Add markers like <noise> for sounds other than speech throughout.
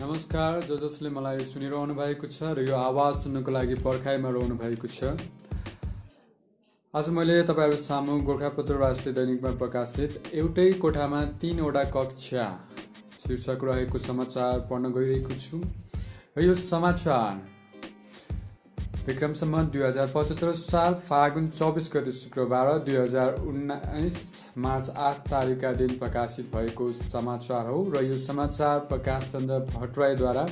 नमस्कार ज जसले मलाई सुनिरहनु भएको छ र यो आवाज सुन्नको लागि पर्खाइमा रहनु भएको छ। आज मैले तपाईँहरू सामु गोर्खापत्र राष्ट्रिय दैनिकमा प्रकाशित एउटै कोठामा तिनवटा कक्षा शीर्षक रहेको समाचार पढ्न गइरहेको छु। र यो समाचार विक्रमसम्म दुई हजार पचहत्तर साल फागुन चौबिस गते शुक्रबार दुई हजार उन्नाइस मार्च आठ तारिकका दिन प्रकाशित भएको समाचार हो र यो समाचार प्रकाश चन्द्र भट्टराईद्वारा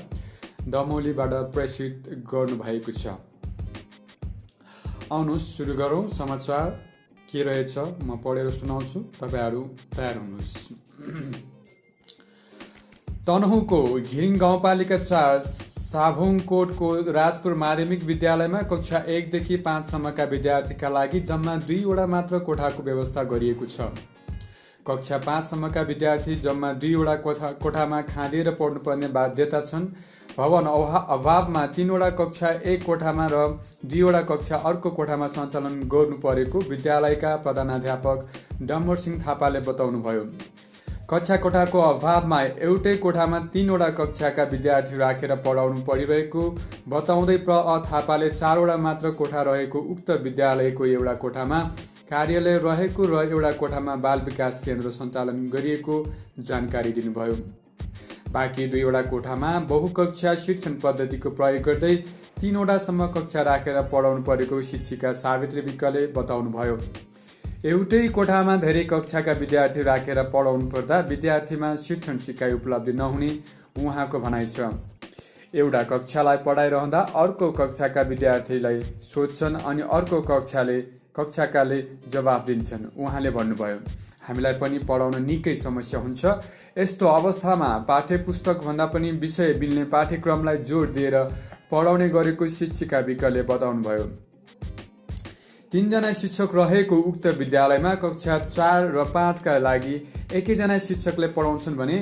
दमौलीबाट प्रेषित गर्नुभएको छ। आउनुहोस् सुरु गरौँ। समाचार के रहेछ? म पढेर सुनाउँछु। तपाईँहरू तयार हुनुहोस्। <clears throat> तनहुको घिरिङ गाउँपालिका चार साभुङकोटको राजपुर माध्यमिक विद्यालयमा कक्षा एकदेखि पाँचसम्मका विद्यार्थीका लागि जम्मा दुईवटा मात्र कोठाको व्यवस्था गरिएको छ। कक्षा पाँचसम्मका विद्यार्थी जम्मा दुईवटा कोठा कोठामा खाँदिएर पढ्नुपर्ने बाध्यता छन्। भवन अभावमा तिनवटा कक्षा एक कोठामा र दुईवटा कक्षा अर्को कोठामा सञ्चालन गर्नु परेको विद्यालयका प्रधानाध्यापक डम्बर सिंह थापाले बताउनुभयो। कक्षा कोठाको अभावमा एउटै कोठामा तिनवटा कक्षाका विद्यार्थी राखेर पढाउनु परिरहेको बताउँदै प्र. अ. थापाले चारवटा मात्र कोठा रहेको उक्त विद्यालयको एउटा कोठामा कार्यालय रहेको र एउटा कोठामा बाल विकास केन्द्र सञ्चालन गरिएको जानकारी दिनुभयो। बाँकी दुईवटा कोठामा बहुकक्षा शिक्षण पद्धतिको प्रयोग गर्दै तिनवटासम्म कक्षा राखेर पढाउनु परेको शिक्षिका सावित्री विकले बताउनुभयो। एउटै कोठामा धेरै कक्षाका विद्यार्थी राखेर पढाउनु पर्दा विद्यार्थीमा शिक्षण सिकाइ उपलब्धि नहुने उहाँको भनाइ छ। एउटा कक्षालाई पढाइरहँदा अर्को कक्षाका विद्यार्थीलाई सोध्छन् अनि अर्को कक्षाले कक्षाकाले जवाब दिन्छन्। उहाँले भन्नुभयो हामीलाई पनि पढाउन निकै समस्या हुन्छ। यस्तो अवस्थामा पाठ्य पुस्तकभन्दा पनि विषय मिल्ने पाठ्यक्रमलाई जोड दिएर पढाउने गरेको शिक्षिका विकले बताउनुभयो। तिनजना शिक्षक रहेको उक्त विद्यालयमा कक्षा चार र पाँचका लागि एकैजना शिक्षकले पढाउँछन् भने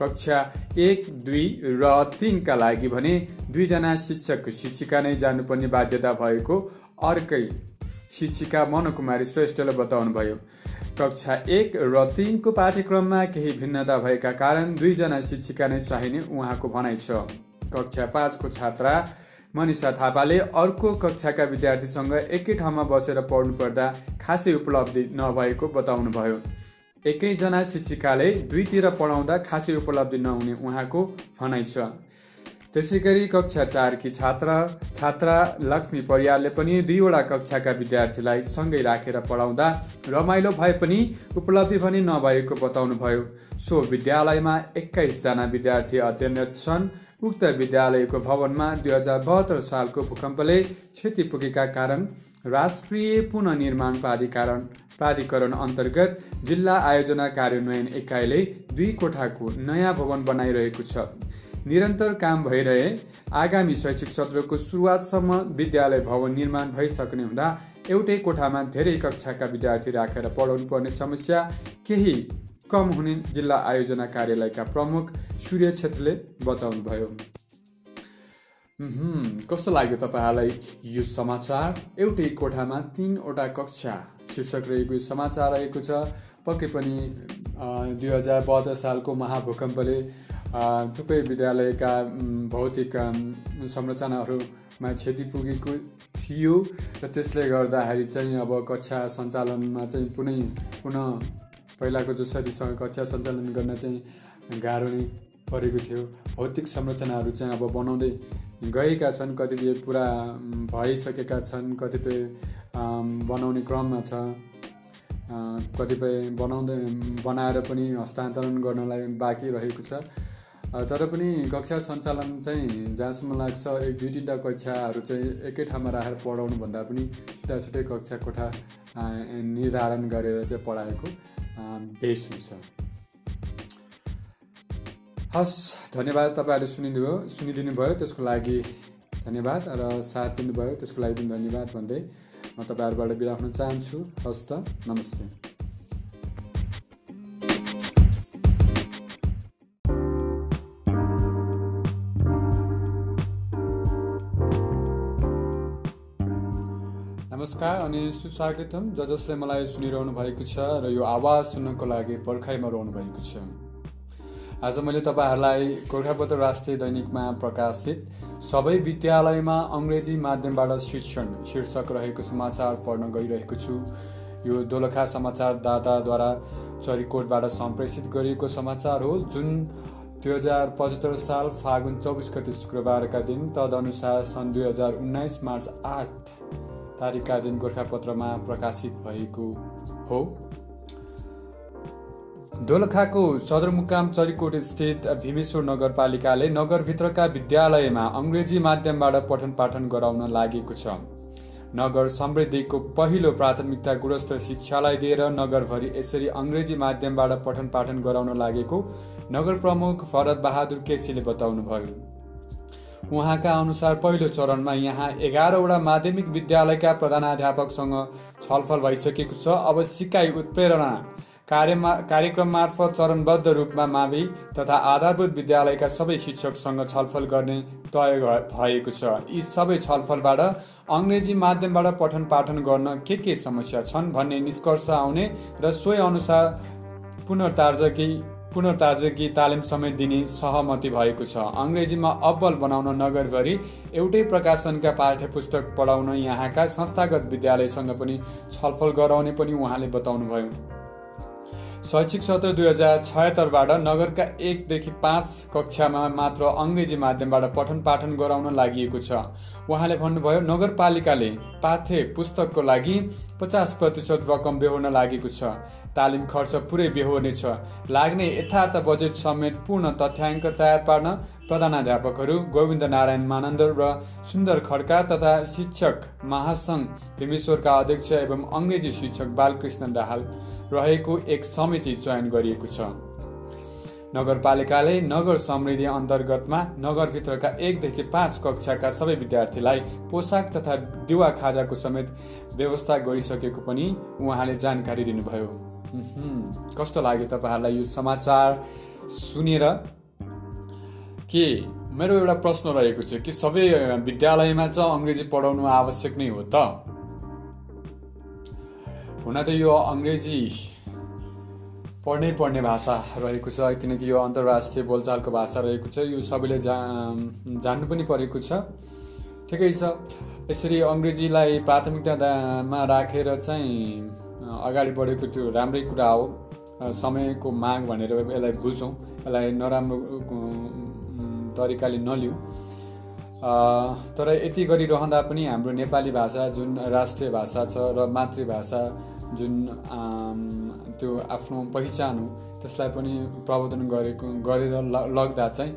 कक्षा एक दुई र तिनका लागि भने दुईजना शिक्षक शिक्षिका नै जानुपर्ने बाध्यता भएको अर्कै शिक्षिका मनोकुमारी श्रेष्ठले बताउनुभयो। कक्षा एक र तिनको पाठ्यक्रममा केही भिन्नता भएका कारण दुईजना शिक्षिका नै चाहिने उहाँको भनाइ छ। कक्षा पाँचको छात्रा मनिषा थापाले अर्को कक्षाका विद्यार्थीसँग एकै ठाउँमा बसेर पढ्नु पर्दा खासै उपलब्धि नभएको बताउनुभयो। एकैजना शिक्षिकाले दुईतिर पढाउँदा खासै उपलब्धि नहुने उहाँको भनाइ छ। त्यसै गरी कक्षा चारकी छात्र छात्रा लक्ष्मी परियारले पनि दुईवटा कक्षाका विद्यार्थीलाई सँगै राखेर पढाउँदा रमाइलो भए पनि उपलब्धि पनि नभएको बताउनुभयो। सो विद्यालयमा एक्काइसजना विद्यार्थी अध्ययनरत छन्। उक्त विद्यालयको भवनमा दुई हजार बहत्तर सालको भूकम्पले क्षति पुगेका कारण राष्ट्रिय पुननिर्माण प्राधिकरण प्राधिकरण अन्तर्गत जिल्ला आयोजना कार्यान्वयन एकाइले दुई कोठाको नयाँ भवन बनाइरहेको छ। निरन्तर काम भइरहे आगामी शैक्षिक सत्रको सुरुवातसम्म विद्यालय भवन निर्माण भइसक्ने हुँदा एउटै कोठामा धेरै कक्षाका विद्यार्थी राखेर पढाउनु पर्ने समस्या केही कम हुने जिल्ला आयोजना कार्यालयका प्रमुख सूर्य छेत्रीले बताउनुभयो। कस्तो लाग्यो तपाईँहरूलाई यो समाचार? एउटै कोठामा तिनवटा कक्षा। शीर्षक रहेको यो समाचार रहेको छ पक्कै पनि दुई हजार बहत्तर सालको महाभूकम्पले थुप्रै विद्यालयका भौतिक संरचनाहरूमा क्षति पुगेको थियो र त्यसले गर्दाखेरि चाहिँ अब कक्षा सञ्चालनमा चाहिँ पुनः पुनः पहिलाको जसरीसँग कक्षा सञ्चालन गर्न चाहिँ गाह्रो नै परेको थियो। भौतिक संरचनाहरू चाहिँ अब बनाउँदै गएका छन् कतिपय पुरा भइसकेका छन् कतिपय बनाउने क्रममा छ। कतिपय बनाउँदै बनाएर पनि हस्तान्तरण गर्नलाई बाँकी रहेको छ। तर पनि कक्षा सञ्चालन चाहिँ जहाँसम्म लाग्छ एक दुई तिनवटा कक्षाहरू चाहिँ एकै ठाउँमा राखेर पढाउनु भन्दा पनि छुट्टा छुट्टै कक्षा कोठा निर्धारण गरेर चाहिँ पढाएको। बेस हुन्छ हस् धन्यवाद तपाईँहरूले सुनिदिनु सुनिदिनु भयो त्यसको लागि धन्यवाद र साथ दिनुभयो त्यसको लागि पनि धन्यवाद भन्दै म तपाईँहरूबाट बिदा हुन चाहन्छु हस् त नमस्ते नमस्कार अनि सुस्वागतम। ज जसले मलाई सुनिरहनु भएको छ र यो आवाज सुन्नको लागि पर्खाइमा रहनु भएको छ। आज मैले तपाईँहरूलाई गोर्खापत्र राष्ट्रिय दैनिकमा प्रकाशित सबै विद्यालयमा अङ्ग्रेजी माध्यमबाट शिक्षण शीर्षक रहेको समाचार पढ्न गइरहेको छु। यो दोलखा समाचारदाताद्वारा चरीकोटबाट सम्प्रेषित गरिएको समाचार हो जुन दुई हजार पचहत्तर साल फागुन चौबिस गति शुक्रबारका दिन तदनुसार सन् दुई हजार उन्नाइस मार्च आठ तारिकका दिन गोर्खापत्रमा प्रकाशित भएको हो। दोलखाको सदरमुकाम चरीकोट स्थित भीमेश्वर नगरपालिकाले नगरभित्रका विद्यालयमा अङ्ग्रेजी माध्यमबाट पठन पाठन गराउन लागेको छ। नगर समृद्धिको पहिलो प्राथमिकता गुणस्तर शिक्षालाई दिएर नगरभरि यसरी अङ्ग्रेजी माध्यमबाट पठन पाठन गराउन लागेको नगर प्रमुख भरत बहादुर केसीले बताउनुभयो। उहाँका अनुसार पहिलो चरणमा यहाँ एघारवटा माध्यमिक विद्यालयका प्रधानाध्यापकसँग छलफल भइसकेको छ। अब सिकाइ उत्प्रेरणा कार्यमा कार्यक्रम मार्फत चरणबद्ध रूपमा मावि तथा आधारभूत विद्यालयका सबै शिक्षकसँग छलफल गर्ने तय भएको छ। यी सबै छलफलबाट अङ्ग्रेजी माध्यमबाट पठन पाठन गर्न के के समस्या छन् भन्ने निष्कर्ष आउने र सोही अनुसार पुनर्ताजगी पुनर्ताजगी तालिम समेत दिने सहमति भएको छ। अङ्ग्रेजीमा अब्बल बनाउन नगरभरि एउटै प्रकाशनका पाठ्य पुस्तक पढाउन यहाँका संस्थागत विद्यालयसँग पनि छलफल गराउने पनि उहाँले बताउनुभयो। शैक्षिक सत्र दुई हजार छयत्तरबाट नगरका एकदेखि पाँच कक्षामा मात्र अङ्ग्रेजी माध्यमबाट पठन पाठन गराउन लागि छ। उहाँले भन्नुभयो नगरपालिकाले पाठ्य पुस्तकको लागि पचास प्रतिशत रकम बेहोर्न लागेको छ। तालिम खर्च पुरै बेहोर्ने छ। लाग्ने यथार्थ बजेट समेत पूर्ण तथ्याङ्क तयार पार्न प्रधानाध्यापकहरू गोविन्द नारायण मानन्द र सुन्दर खड्का तथा शिक्षक महासङ्घ भीमेश्वरका अध्यक्ष एवं अङ्ग्रेजी शिक्षक बालकृष्ण दाहाल रहेको एक समिति चयन गरिएको छ। नगरपालिकाले नगर समृद्धि अन्तर्गतमा नगरभित्रका एकदेखि पाँच कक्षाका सबै विद्यार्थीलाई पोसाक तथा दिवा खाजाको समेत व्यवस्था गरिसकेको पनि उहाँले जानकारी दिनुभयो। कस्तो लाग्यो तपाईँहरूलाई यो समाचार सुनेर? के मेरो एउटा प्रश्न रहेको छ कि सबै विद्यालयमा चाहिँ अङ्ग्रेजी पढाउनु आवश्यक नै हो त? हुन त यो अङ्ग्रेजी पढ्नै पर्ने भाषा रहेको छ किनकि यो अन्तर्राष्ट्रिय बोलचालको भाषा रहेको छ यो सबैले जा जान्नु पनि परेको छ। ठिकै छ। यसरी अङ्ग्रेजीलाई प्राथमिकतामा राखेर चाहिँ अगाडि बढेको त्यो राम्रै कुरा हो। समयको माग भनेर यसलाई बुझौँ। यसलाई नराम्रो तरिकाले नलिउँ। तर यति गरिरहँदा पनि हाम्रो नेपाली भाषा जुन राष्ट्रिय भाषा छ र मातृभाषा जुन त्यो आफ्नो पहिचान हो त्यसलाई पनि प्रवर्धन गरेको गरेर लग्दा चाहिँ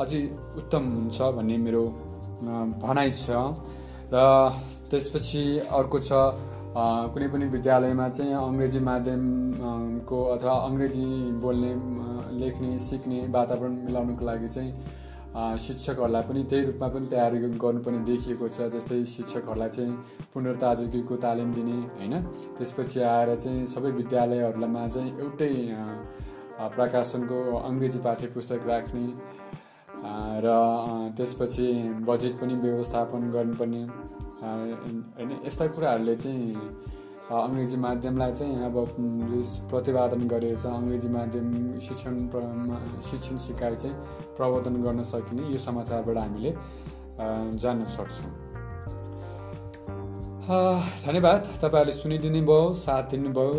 अझै उत्तम हुन्छ भन्ने मेरो भनाइ छ। र त्यसपछि अर्को छ कुनै पनि विद्यालयमा चाहिँ अङ्ग्रेजी माध्यमको अथवा अङ्ग्रेजी बोल्ने लेख्ने सिक्ने वातावरण मिलाउनुको लागि चाहिँ शिक्षकहरूलाई पनि त्यही रूपमा पनि तयारी गर्नुपर्ने देखिएको छ जस्तै शिक्षकहरूलाई चाहिँ पुनर्ताजगीको तालिम दिने होइन? त्यसपछि आएर चाहिँ सबै विद्यालयहरूमा चाहिँ एउटै प्रकाशनको अङ्ग्रेजी पाठ्य पुस्तक राख्ने र त्यसपछि बजेट पनि व्यवस्थापन गर्नुपर्ने होइन? यस्ता कुराहरूले चाहिँ अङ्ग्रेजी माध्यमलाई चाहिँ अब प्रतिपादन गरेर चाहिँ अङ्ग्रेजी माध्यम शिक्षण शिक्षण सिकाइ चाहिँ प्रवर्धन गर्न सकिने यो समाचारबाट हामीले जान्न सक्छौँ। धन्यवाद। तपाईँहरूले सुनिदिनु भयो साथ दिनुभयो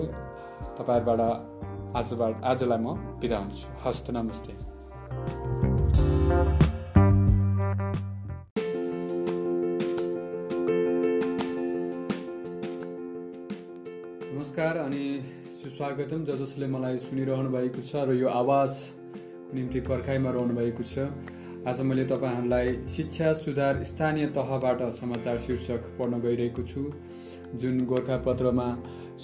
तपाईँहरूबाट आजबाट आजलाई म बिदा हुन्छु। हस्त नमस्ते। नमस्कार अनि सुस्वागतम। ज जसले मलाई सुनिरहनु भएको छ र यो आवाजको निम्ति पर्खाइमा रहनु भएको छ आज मैले तपाईँहरूलाई शिक्षा सुधार स्थानीय तहबाट समाचार शीर्षक पढ्न गइरहेको छु जुन गोर्खापत्रमा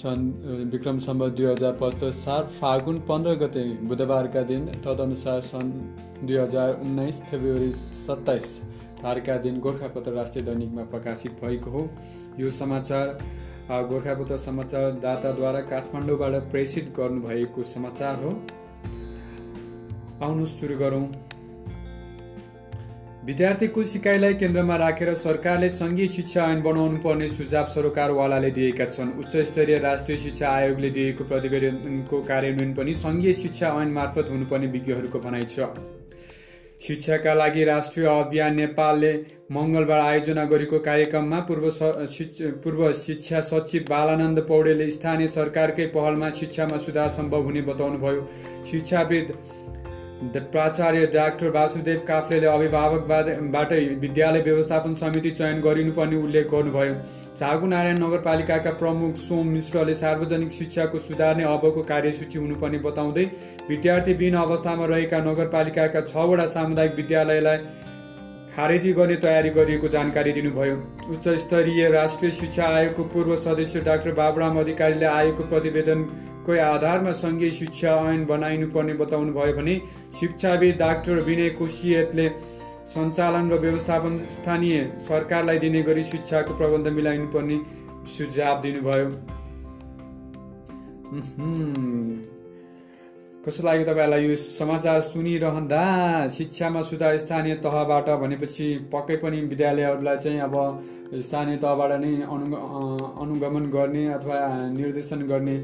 सन् विक्रम सम्बत दुई हजार पचास साल फागुन पन्ध्र गते बुधबारका दिन तदनुसार सन् दुई हजार उन्नाइस फेब्रुअरी सत्ताइस तारिकका दिन गोर्खापत्र राष्ट्रिय दैनिकमा प्रकाशित भएको हो। यो समाचार गोर्खापत्र समाचार दाताद्वारा काठमाडौँबाट प्रेषित गर्नुभएको समाचार हो। आउनु सुरु गरौँ। विद्यार्थीको सिकाइलाई केन्द्रमा राखेर सरकारले सङ्घीय शिक्षा ऐन बनाउनु पर्ने सुझाव सरकारवालाले दिएका छन्। उच्च स्तरीय राष्ट्रिय शिक्षा आयोगले दिएको प्रतिवेदनको कार्यान्वयन पनि सङ्घीय शिक्षा ऐन मार्फत हुनुपर्ने विज्ञहरूको भनाइ छ। शिक्षाका लागि राष्ट्रिय अभियान नेपालले मङ्गलबार आयोजना गरेको कार्यक्रममा पूर्व पूर्व शिक्षा सचिव बालानन्द पौडेलले स्थानीय सरकारकै पहलमा शिक्षामा सुधार सम्भव हुने बताउनुभयो। शिक्षाविद प्राचार्य डाक्टर वासुदेव काफ्लेले अभिभावकबाटै विद्यालय व्यवस्थापन समिति चयन गरिनुपर्ने उल्लेख गर्नुभयो चागु नारायण नगरपालिकाका प्रमुख सोम मिश्रले सार्वजनिक शिक्षाको सुधार्ने अबको कार्यसूची हुनुपर्ने बताउँदै विद्यार्थीविहीन अवस्थामा रहेका नगरपालिकाका छवटा सामुदायिक विद्यालयलाई खारेजी गर्ने तयारी गरिएको जानकारी दिनुभयो उच्च स्तरीय राष्ट्रिय शिक्षा आयोगको पूर्व सदस्य डाक्टर बाबुराम अधिकारीले आयोगको प्रतिवेदन को आधारमा सङ्घीय शिक्षा ऐन बनाइनु पर्ने बताउनु भयो भने शिक्षाविद डाक्टर विनय कोसियतले सञ्चालन र व्यवस्थापन स्थानीय सरकारलाई दिने गरी शिक्षाको प्रबन्ध मिलाइनु पर्ने सुझाव दिनुभयो। कस्तो लाग्यो तपाईँहरूलाई यो समाचार सुनिरहँदा शिक्षामा सुधार स्थानीय तहबाट भनेपछि पक्कै पनि विद्यालयहरूलाई चाहिँ अब स्थानीय तहबाट नै अनु अनुगमन गर्ने अथवा निर्देशन गर्ने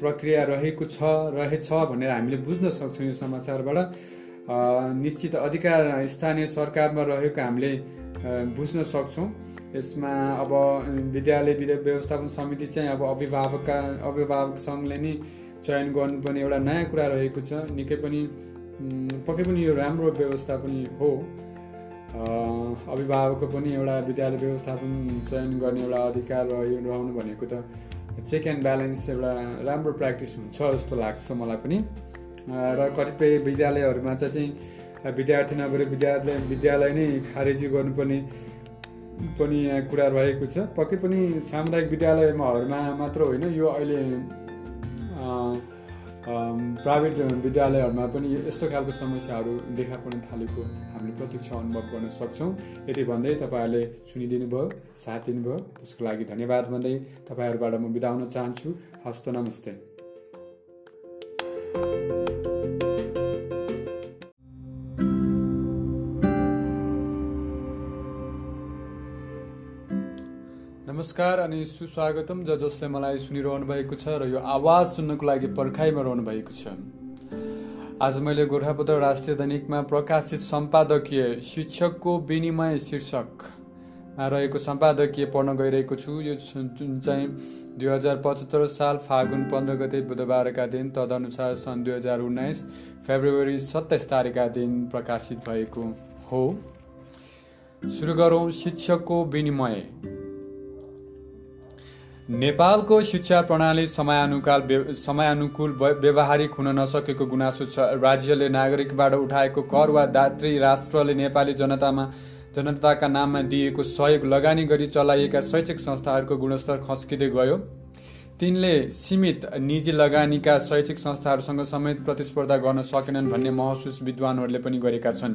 प्रक्रिया रहेको छ रहेछ भनेर हामीले बुझ्न सक्छौँ यो समाचारबाट। निश्चित अधिकार स्थानीय सरकारमा रहेको हामीले बुझ्न सक्छौँ। यसमा अब विद्यालय व्यवस्थापन समिति चाहिँ अब अभिभावकका अभिभावक सङ्घले नै चयन गर्नुपर्ने एउटा नयाँ कुरा रहेको छ। निकै पनि पक्कै पनि यो राम्रो व्यवस्था पनि हो। अभिभावकको पनि एउटा विद्यालय व्यवस्थापन चयन गर्ने एउटा अधिकार रहनु भनेको त चेक एन्ड ब्यालेन्स एउटा राम्रो प्र्याक्टिस हुन्छ जस्तो लाग्छ मलाई पनि। र कतिपय विद्यालयहरूमा चाहिँ विद्यार्थी नगरी विद्यालय विद्यालय नै खारेजी गर्नुपर्ने पनि कुरा रहेको छ। पक्कै पनि सामुदायिक विद्यालयमाहरूमा मात्र होइन यो अहिले प्राइभेट विद्यालयहरूमा पनि यस्तो खालको समस्याहरू देखा पर्न थालेको हामीले प्रत्यक्ष अनुभव गर्न सक्छौँ। यति भन्दै तपाईँहरूले सुनिदिनु भयो साथ दिनुभयो। त्यसको लागि धन्यवाद भन्दै तपाईँहरूबाट म बिदा हुन चाहन्छु। हस्त नमस्ते। नमस्कार अनि सुस्वागतम। ज जसले मलाई सुनिरहनु भएको छ र यो आवाज सुन्नको लागि पर्खाइमा रहनु भएको छ। आज मैले गोर्खापत्र राष्ट्रिय दैनिकमा प्रकाशित सम्पादकीय शिक्षकको विनिमय शीर्षकमा रहेको सम्पादकीय पढ्न गइरहेको छु। यो जुन चाहिँ दुई हजार पचहत्तर साल फागुन पन्ध्र गते बुधबारका दिन तदनुसार सन् दुई हजार उन्नाइस फेब्रुअरी सत्ताइस तारिकका दिन प्रकाशित भएको हो। सुरु गरौँ शिक्षकको विनिमय। नेपालको शिक्षा प्रणाली समयानुकाल समयानुकूल व्यवहारिक हुन नसकेको गुनासो छ। राज्यले नागरिकबाट उठाएको कर वा दात्री राष्ट्रले नेपाली जनतामा जनताका नाममा दिएको सहयोग लगानी गरी चलाइएका शैक्षिक संस्थाहरूको गुणस्तर खस्किँदै गयो। तिनले सीमित निजी लगानीका शैक्षिक संस्थाहरूसँग समेत प्रतिस्पर्धा गर्न सकेनन् भन्ने महसुस विद्वानहरूले पनि गरेका छन्।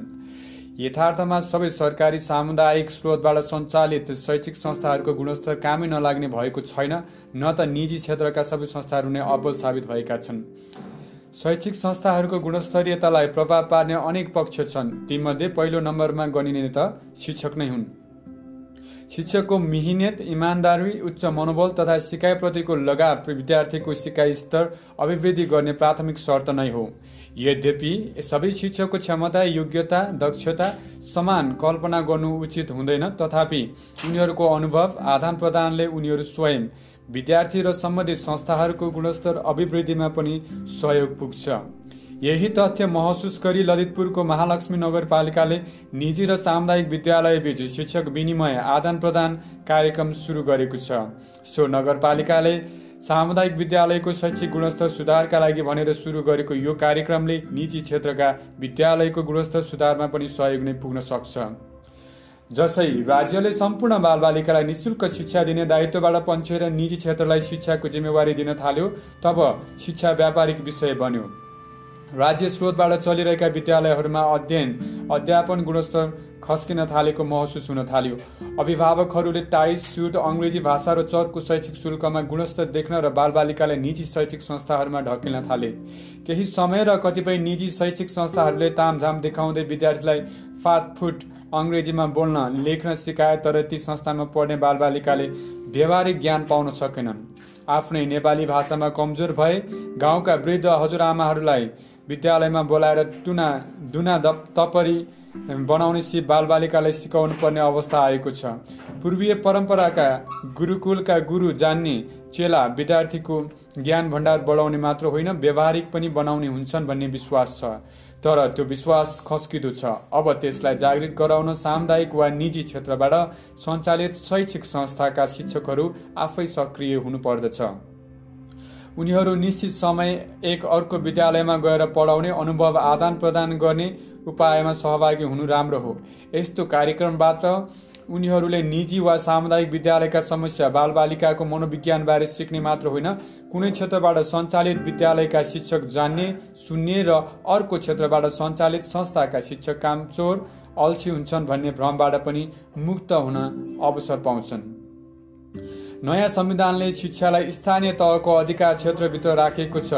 यथार्थमा सबै सरकारी सामुदायिक स्रोतबाट सञ्चालित शैक्षिक संस्थाहरूको गुणस्तर कामै नलाग्ने भएको छैन न त निजी क्षेत्रका सबै संस्थाहरू नै अब्बल साबित भएका छन्। शैक्षिक संस्थाहरूको गुणस्तरीयतालाई प्रभाव पार्ने अनेक पक्ष छन्। तीमध्ये पहिलो नम्बरमा गनिने त शिक्षक नै हुन्। शिक्षकको मिहिनेत इमान्दारी उच्च मनोबल तथा सिकाइप्रतिको लगाव विद्यार्थीको सिकाइ स्तर अभिवृद्धि गर्ने प्राथमिक शर्त नै हो। यद्यपि सबै शिक्षकको क्षमता योग्यता दक्षता समान कल्पना गर्नु उचित हुँदैन तथापि उनीहरूको अनुभव आदान प्रदानले उनीहरू स्वयं विद्यार्थी र सम्बन्धित संस्थाहरूको गुणस्तर अभिवृद्धिमा पनि सहयोग पुग्छ। यही तथ्य महसुस गरी ललितपुरको महालक्ष्मी नगरपालिकाले निजी र सामुदायिक विद्यालयबीच शिक्षक विनिमय आदान प्रदान कार्यक्रम सुरु गरेको छ। सो नगरपालिकाले सामुदायिक विद्यालयको शैक्षिक गुणस्तर सुधारका लागि भनेर सुरु गरेको यो कार्यक्रमले निजी क्षेत्रका विद्यालयको गुणस्तर सुधारमा पनि सहयोग नै पुग्न सक्छ। जसै राज्यले सम्पूर्ण बालबालिकालाई निशुल्क शिक्षा दिने दायित्वबाट पन्छेर निजी क्षेत्रलाई शिक्षाको जिम्मेवारी दिन थाल्यो तब शिक्षा व्यापारिक विषय बन्यो। राज्य स्रोतबाट चलिरहेका विद्यालयहरूमा अध्ययन अध्यापन गुणस्तर खस्किन थालेको महसुस हुन थाल्यो। अभिभावकहरूले टाइस सुट अङ्ग्रेजी भाषा र चर्को शैक्षिक शुल्कमा गुणस्तर देख्न र बालबालिकालाई निजी शैक्षिक संस्थाहरूमा ढकिन थाले। केही समय र कतिपय निजी शैक्षिक संस्थाहरूले तामझाम देखाउँदै विद्यार्थीलाई फाटफुट अङ्ग्रेजीमा बोल्न लेख्न सिकाए तर ती संस्थामा पढ्ने बालबालिकाले व्यवहारिक ज्ञान पाउन सकेनन्। आफ्नै नेपाली भाषामा कमजोर भए गाउँका वृद्ध हजुरआमाहरूलाई विद्यालयमा बोलाएर टुना दुना तपरी बनाउने सिप बालबालिकालाई सिकाउनु पर्ने अवस्था आएको छ। पूर्वीय परम्पराका गुरुकुलका गुरु जान्ने चेला विद्यार्थीको ज्ञान भण्डार बढाउने मात्र होइन व्यवहारिक पनि बनाउने हुन्छन् भन्ने विश्वास छ। तर त्यो विश्वास खस्किँदो छ। अब त्यसलाई जागृत गराउन सामुदायिक वा निजी क्षेत्रबाट सञ्चालित शैक्षिक संस्थाका शिक्षकहरू आफै सक्रिय हुनुपर्दछ उनीहरू निश्चित समय एक अर्को विद्यालयमा गएर पढाउने अनुभव आदान प्रदान गर्ने उपायमा सहभागी हुनु राम्रो हो। यस्तो कार्यक्रमबाट उनीहरूले निजी वा सामुदायिक विद्यालयका समस्या बालबालिकाको मनोविज्ञानबारे सिक्ने मात्र होइन कुनै क्षेत्रबाट सञ्चालित विद्यालयका शिक्षक जान्ने सुन्ने र अर्को क्षेत्रबाट सञ्चालित संस्थाका शिक्षक कामचोर अल्छी हुन्छन् भन्ने भ्रमबाट पनि मुक्त हुन अवसर पाउँछन्। नयाँ संविधानले शिक्षालाई स्थानीय तहको अधिकार क्षेत्रभित्र राखेको छ।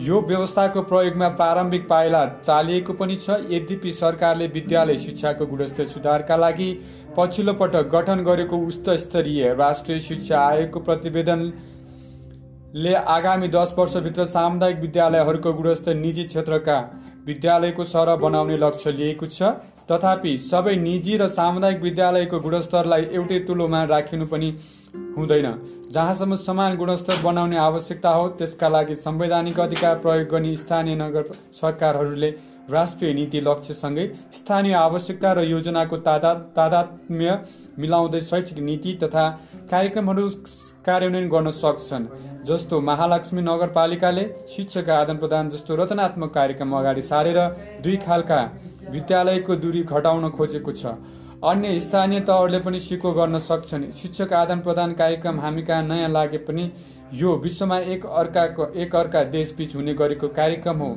यो व्यवस्थाको प्रयोगमा प्रारम्भिक पाइला चालिएको पनि छ। यद्यपि सरकारले विद्यालय शिक्षाको गुणस्तर सुधारका लागि पछिल्लो पटक गठन गरेको उच्च स्तरीय राष्ट्रिय शिक्षा आयोगको प्रतिवेदनले आगामी दस वर्षभित्र सामुदायिक विद्यालयहरूको गुणस्तर निजी क्षेत्रका विद्यालयको सरह बनाउने लक्ष्य लिएको छ। तथापि सबै निजी र सामुदायिक विद्यालयको गुणस्तरलाई एउटै तुलोमा राखिनु पनि हुँदैन। जहाँसम्म समान गुणस्तर बनाउने आवश्यकता हो त्यसका लागि संवैधानिक अधिकार प्रयोग गर्ने स्थानीय नगर सरकारहरूले राष्ट्रिय नीति लक्ष्यसँगै स्थानीय आवश्यकता र योजनाको तादा तादात्म्य मिलाउँदै शैक्षिक नीति तथा कार्यक्रमहरू कार्यान्वयन गर्न सक्छन्। जस्तो महालक्ष्मी नगरपालिकाले शिक्षक आदान प्रदान जस्तो रचनात्मक कार्यक्रम अगाडि सारेर दुई खालका विद्यालयको दूरी घटाउन खोजेको छ। अन्य स्थानीय तहहरूले पनि सिको गर्न सक्छन्। शिक्षक आदान प्रदान कार्यक्रम हामी कहाँ नयाँ लागे पनि यो विश्वमा एक अर्काको एक अर्का देशबीच हुने गरेको कार्यक्रम हो।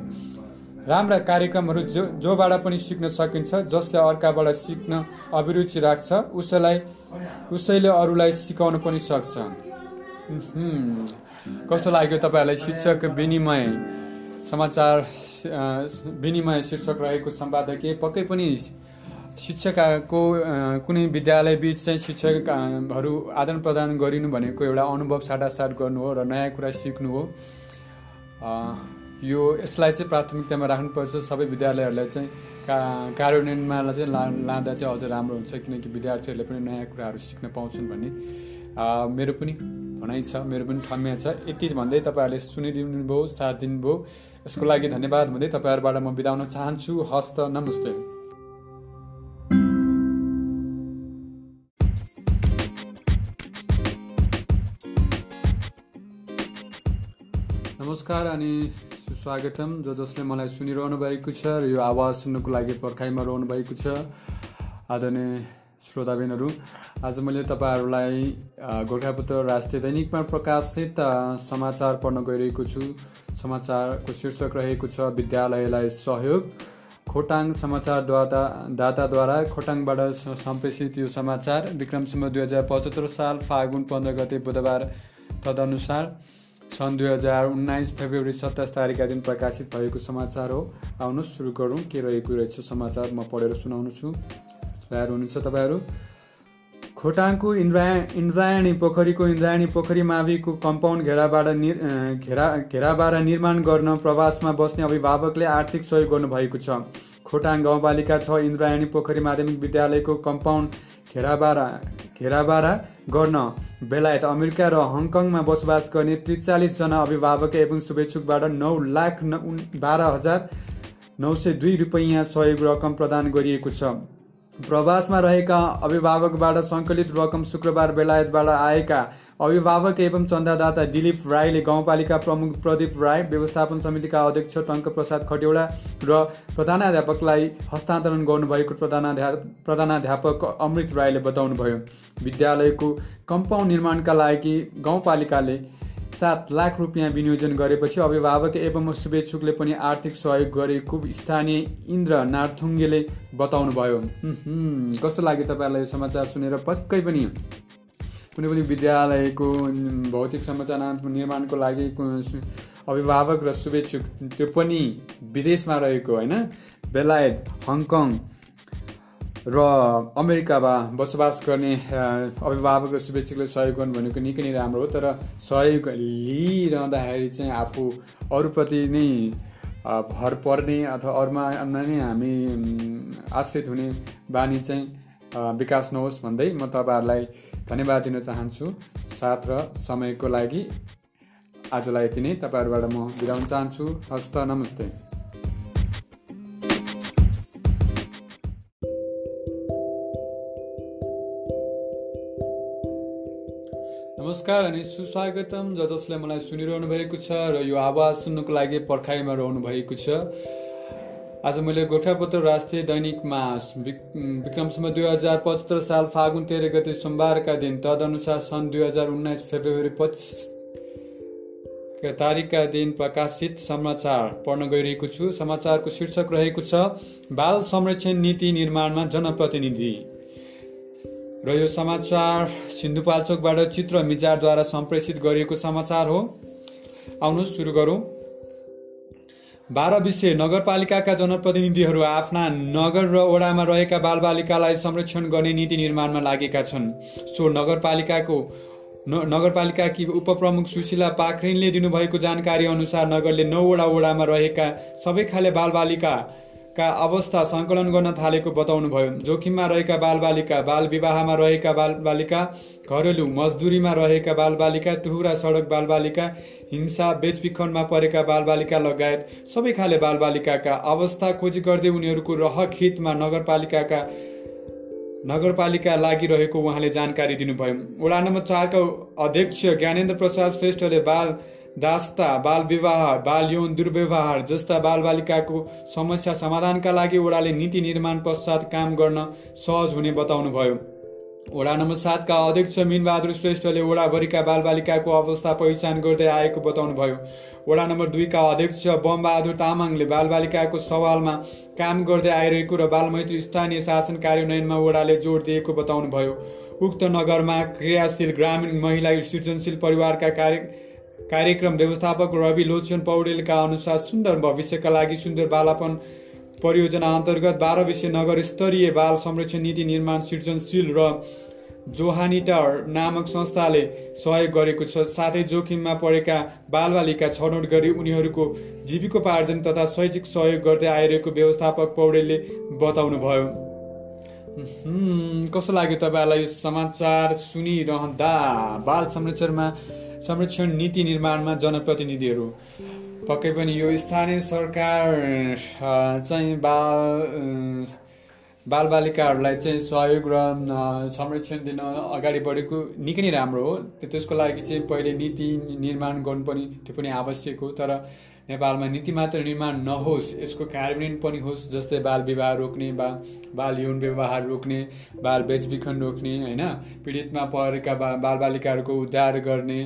राम्रा कार्यक्रमहरू जो जोबाट पनि सिक्न सकिन्छ जसले अर्काबाट सिक्न अभिरुचि राख्छ उसैलाई उसैले अरूलाई सिकाउन पनि सक्छ। कस्तो लाग्यो तपाईँहरूलाई शिक्षक विनिमय? समाचार विनिमय शीर्षक रहेको सम्पादकीय पक्कै पनि शिक्षकको कुनै विद्यालय बिच चाहिँ शिक्षकहरू आदान प्रदान गरिनु भनेको एउटा अनुभव साटासाट गर्नु हो र नयाँ कुरा सिक्नु हो। यो यसलाई चाहिँ प्राथमिकतामा राख्नुपर्छ। सबै विद्यालयहरूलाई चाहिँ का कार्यान्वयनमा चाहिँ ला लाँदा चाहिँ अझ राम्रो हुन्छ किनकि विद्यार्थीहरूले पनि नयाँ कुराहरू सिक्न पाउँछन् भन्ने मेरो पनि भनाइ छ मेरो पनि ठम्या छ। यति भन्दै तपाईँहरूले सुनिदिनु भयो साथ दिनुभयो। यसको लागि धन्यवाद भन्दै तपाईँहरूबाट म बिदाउन चाहन्छु। हस्त नमस्ते। नमस्कार अनि सुस्वागतम। जो जसले मलाई सुनिरहनु भएको छ र यो आवाज सुन्नुको लागि पर्खाइमा रहनु भएको छ। आदरणीय श्रोताबिनहरू आज मैले तपाईँहरूलाई गोर्खापत्र राष्ट्रिय दैनिकमा प्रकाशित समाचार पढ्न गइरहेको छु। समाचारको शीर्षक रहेको छ विद्यालयलाई सहयोग। खोटाङ समाचारद्वारा दाताद्वारा खोटाङबाट सम्प्रेषित यो समाचार। विक्रमसम्म दुई हजार पचहत्तर साल फागुन पन्ध्र गते बुधबार तदनुसार सन् दुई हजार उन्नाइस फेब्रुअरी सत्ताइस तारिकका दिन प्रकाशित भएको समाचार हो। आउनुहोस् सुरु गरौँ। के रहेको रहेछ समाचार म पढेर सुनाउनु छु। तयार हुनुहुन्छ तपाईँहरू? खोटाङको इन्द्रा इन्द्रायणी पोखरीको इन्द्रायणी पोखरी माविको कम्पाउन्ड घेराबाट नि घेरा घेराबाट निर्माण गर्न प्रवासमा बस्ने अभिभावकले आर्थिक सहयोग गर्नुभएको छ। खोटाङ गाउँपालिका छ इन्द्रायणी पोखरी माध्यमिक विद्यालयको कम्पाउन्ड घेराबारा घेराबारा गर्न। बेलायत अमेरिका र हङकङमा बसोबास गर्ने त्रिचालिसजना अभिभावक एवं शुभेच्छुकबाट नौ लाख बाह्र हजार नौ सय दुई रुपियाँ सहयोग रकम प्रदान गरिएको छ। प्रवासमा रहेका अभिभावकबाट सङ्कलित रकम शुक्रबार बेलायतबाट आएका अभिभावक एवं चन्दादाता दिलीप राईले गाउँपालिका प्रमुख प्रदीप राई व्यवस्थापन समितिका अध्यक्ष टङ्क प्रसाद खटेौडा र प्रधानाध्यापकलाई हस्तान्तरण गर्नुभएको प्रधानाध्या प्रधानाध्यापक अमृत राईले बताउनुभयो। विद्यालयको कम्पाउन्ड निर्माणका लागि गाउँपालिकाले सात लाख रुपियाँ विनियोजन गरेपछि अभिभावक एवं शुभेच्छुकले पनि आर्थिक सहयोग गरेको स्थानीय इन्द्र नार्थुङ्गेले बताउनुभयो। कस्तो लाग्यो तपाईँहरूलाई यो समाचार सुनेर पक्कै पनि कुनै पनि विद्यालयको भौतिक संरचना निर्माणको लागि अभिभावक र शुभेच्छुक त्यो पनि विदेशमा रहेको होइन? बेलायत हङकङ र अमेरिकामा बसोबास गर्ने अभिभावक र शुभेच्छकले सहयोग गर्नु भनेको निकै नै राम्रो हो तर सहयोग लिइरहँदाखेरि चाहिँ आफू अरूप्रति नै भर पर्ने अथवा अरूमा नै हामी आश्रित हुने बानी चाहिँ विकास नहोस् भन्दै म तपाईँहरूलाई धन्यवाद दिन चाहन्छु। साथ र समयको लागि आजलाई यति नै। तपाईँहरूबाट म बिराउन चाहन्छु। हस्त नमस्ते। नमस्कार अनि सुस्वागतम। ज जसले मलाई सुनिरहनु भएको छ र यो आवाज सुन्नुको लागि पर्खाइमा रहनु भएको छ। आज मैले गोर्खापत्र राष्ट्रिय दैनिकमा विक्रमसम्म दुई हजार पचहत्तर साल फागुन तेह्र गते सोमबारका दिन तदनुसार सन् दुई हजार उन्नाइस फेब्रुअरी पच्चिस तारिकका दिन प्रकाशित समाचार पढ्न गइरहेको छु। समाचारको शीर्षक रहेको छ बाल संरक्षण नीति निर्माणमा जनप्रतिनिधि। र यो समाचार सिन्धुपाल्चोकबाट चित्र मिजारद्वारा सम्प्रेषित गरिएको समाचार हो। आउनुहोस् सुरु गरौँ। बाह्र विषय नगरपालिकाका जनप्रतिनिधिहरू आफ्ना नगर र ओडामा रहेका बालबालिकालाई संरक्षण गर्ने नीति निर्माणमा लागेका छन्। सो नगरपालिकाको नगरपालिकाकी उपप्रमुख सुशीला पाखरिनले दिनुभएको जानकारी अनुसार नगरले नौवटा ओडामा रहेका सबै खाले बालबालिका का अवस्था सङ्कलन गर्न थालेको बताउनुभयो। जोखिममा रहेका बालबालिका बाल विवाहमा रहेका बालबालिका घरेलु मजदुरीमा रहेका बालबालिका टुहुरा सडक बालबालिका हिंसा बेचबिखनमा परेका बालबालिका लगायत सबै खाले बालबालिकाका अवस्था खोजी गर्दै उनीहरूको रहखितमा नगरपालिकाका नगरपालिका लागिरहेको उहाँले जानकारी दिनुभयो। वडा नम्बर चारका अध्यक्ष ज्ञानेन्द्र प्रसाद श्रेष्ठले बाल दास्ता बाल विवाह बाल यौन दुर्व्यवहार जस्ता बालबालिकाको समस्या समाधानका लागि वडाले नीति निर्माण पश्चात काम गर्न सहज हुने बताउनुभयो। वडा नम्बर सातका अध्यक्ष मिनबहादुर श्रेष्ठले वडाभरिका बालबालिकाको अवस्था पहिचान गर्दै आएको बताउनुभयो। वडा नम्बर दुईका अध्यक्ष बमबहादुर तामाङले बालबालिकाको सवालमा काम गर्दै आइरहेको र बालमैत्री स्थानीय शासन कार्यान्वयनमा वडाले जोड दिएको बताउनुभयो। उक्त नगरमा क्रियाशील ग्रामीण महिला सृजनशील परिवारका कार्य कार्यक्रम व्यवस्थापक रवि लोचन पौडेलका अनुसार सुन्दर भविष्यका लागि सुन्दर बालापन परियोजना अन्तर्गत बाह्र विषय नगर स्तरीय बाल संरक्षण नीति निर्माण सृजनशील र जोहानिटर नामक संस्थाले सहयोग गरेको छ। साथै जोखिममा परेका बालबालिका छनौट गरी उनीहरूको जीविकोपार्जन तथा शैक्षिक सहयोग गर्दै आइरहेको व्यवस्थापक पौडेलले बताउनुभयो। कस्तो लाग्यो तपाईँहरूलाई यो समाचार सुनिरहँदा? बाल संरक्षणमा संरक्षण नीति निर्माणमा जनप्रतिनिधिहरू। पक्कै पनि यो स्थानीय सरकार चाहिँ बाल बालबालिकाहरूलाई चाहिँ सहयोग र संरक्षण दिन अगाडि बढेको निकै नै राम्रो हो। त्यसको लागि चाहिँ पहिले नीति निर्माण गर्नु पनि त्यो पनि आवश्यक हो। तर नेपालमा नीति मात्र निर्माण नहोस् यसको कार्यान्वयन पनि होस् जस्तै बाल विवाह रोक्ने बा बाल यौन व्यवहार रोक्ने बाल बेचबिखन रोक्ने होइन? पीडितमा परेका बा बालबालिकाहरूको उद्धार गर्ने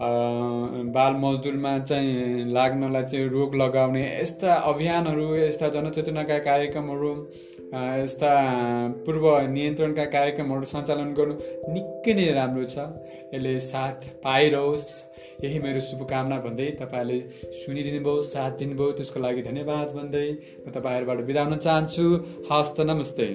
बाल मजदुरमा चाहिँ लाग्नलाई चाहिँ रोक लगाउने यस्ता अभियानहरू यस्ता जनचेतनाका कार्यक्रमहरू यस्ता पूर्व नियन्त्रणका कार्यक्रमहरू सञ्चालन गर्नु निकै नै राम्रो छ। यसले साथ पाइरहोस्। यही मेरो शुभकामना भन्दै तपाईँहरूले सुनिदिनु भयो साथ दिनुभयो त्यसको लागि धन्यवाद भन्दै म तपाईँहरूबाट बिदा हुन चाहन्छु। हस्त नमस्ते।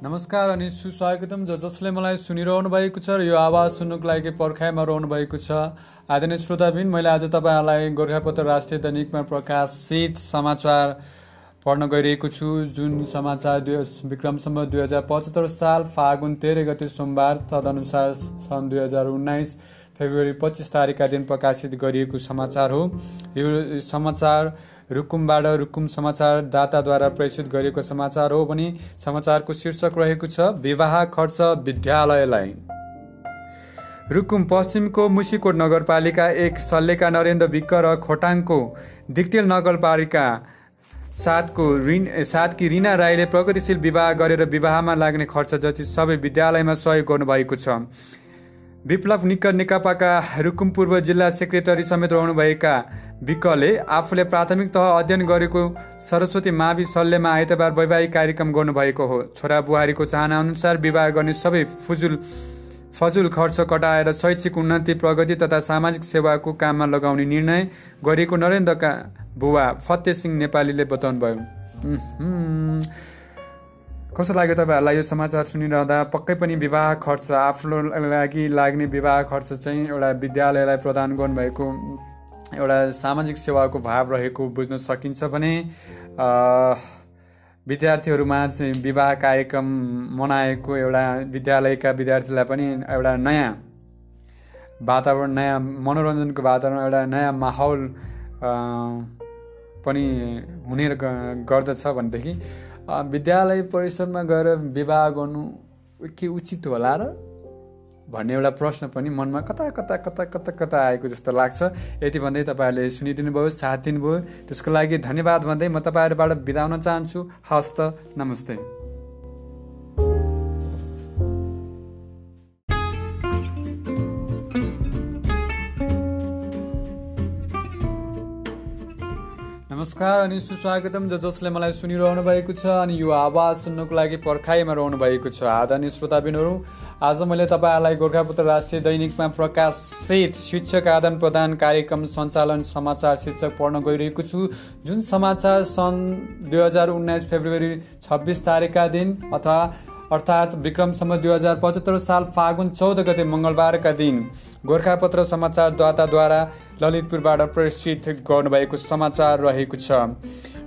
नमस्कार अनि सुस्वागतम। ज जसले मलाई सुनिरहनु भएको छ र यो आवाज सुन्नुको लागि पर्खाइमा रहनु भएको छ आदरणीय श्रोताबिन मैले आज तपाईँहरूलाई गोर्खापत्र राष्ट्रिय दैनिकमा प्रकाशित समाचार पढ्न गइरहेको छु। जुन समाचार दुई विक्रमसम्म दुई हजार पचहत्तर साल फागुन तेह्र गते सोमबार तदनुसार सन् दुई हजार उन्नाइस फेब्रुअरी पच्चिस तारिकका दिन प्रकाशित गरिएको समाचार हो। यो समाचार रुकुमबाट रुकुम समाचार दाताद्वारा प्रेषित गरिएको समाचार हो भने समाचारको शीर्षक रहेको छ विवाह खर्च विद्यालयलाई रुकुम पश्चिमको मुसिकोट नगरपालिका एक सल्लेका नरेन्द्र विक्क र खोटाङको दिक्टेल नगरपालिका सातको ऋण सातकी रिना राईले प्रगतिशील विवाह गरेर विवाहमा लाग्ने खर्च जति सबै विद्यालयमा सहयोग गर्नुभएको छ। विप्लव निकट नेकपाका रुकुम पूर्व जिल्ला सेक्रेटरी समेत रहनुभएका विकले आफूले प्राथमिक तह अध्ययन गरेको सरस्वती मावि सल्लेमा आइतबार वैवाहिक कार्यक्रम गर्नुभएको हो। छोरा बुहारीको चाहना अनुसार विवाह गर्ने सबै फुजुल फजुल खर्च कटाएर शैक्षिक उन्नति प्रगति तथा सामाजिक सेवाको काममा लगाउने निर्णय गरेको नरेन्द्रका बुवा फतेह सिंह नेपालीले बताउनुभयो कस्तो लाग्यो तपाईँहरूलाई यो समाचार सुनिरहँदा? पक्कै पनि विवाह खर्च आफ्नो लागि लाग्ने विवाह खर्च चाहिँ एउटा विद्यालयलाई प्रदान गर्नुभएको एउटा सामाजिक सेवाको भाव रहेको बुझ्न सकिन्छ भने विद्यार्थीहरूमा चाहिँ विवाह कार्यक्रम मनाएको एउटा विद्यालयका विद्यार्थीलाई पनि एउटा नयाँ वातावरण नयाँ मनोरञ्जनको वातावरण एउटा नयाँ माहौल पनि हुने गर्दछ भनेदेखि विद्यालय परिसरमा गएर विवाह गर्नु के उचित होला र? भन्ने एउटा प्रश्न पनि मनमा कता कता कता कता कता आएको जस्तो लाग्छ। यति भन्दै तपाईँहरूले सुनिदिनु भयो साथ दिनुभयो त्यसको लागि धन्यवाद भन्दै म तपाईँहरूबाट बिदा हुन चाहन्छु। हस्त नमस्ते। नमस्कार अनि सुस्वागतम। ज जसले मलाई सुनिरहनु भएको छ अनि यो आवाज सुन्नुको लागि पर्खाइमा रहनु भएको छ। आदरणीय श्रोताबिनहरू आज मैले तपाईँहरूलाई गोर्खापत्र राष्ट्रिय दैनिकमा प्रकाशित शिक्षक आदान प्रदान कार्यक्रम सञ्चालन समाचार शीर्षक पढ्न गइरहेको छु। जुन समाचार सन् दुई हजार उन्नाइस फेब्रुअरी छब्बिस तारिकका दिन अथवा अर्थात् विक्रमसम्म दुई हजार पचहत्तर साल फागुन चौध गते मङ्गलबारका दिन गोर्खापत्र समाचारदाताद्वारा ललितपुरबाट प्रेषित गर्नुभएको समाचार रहेको छ।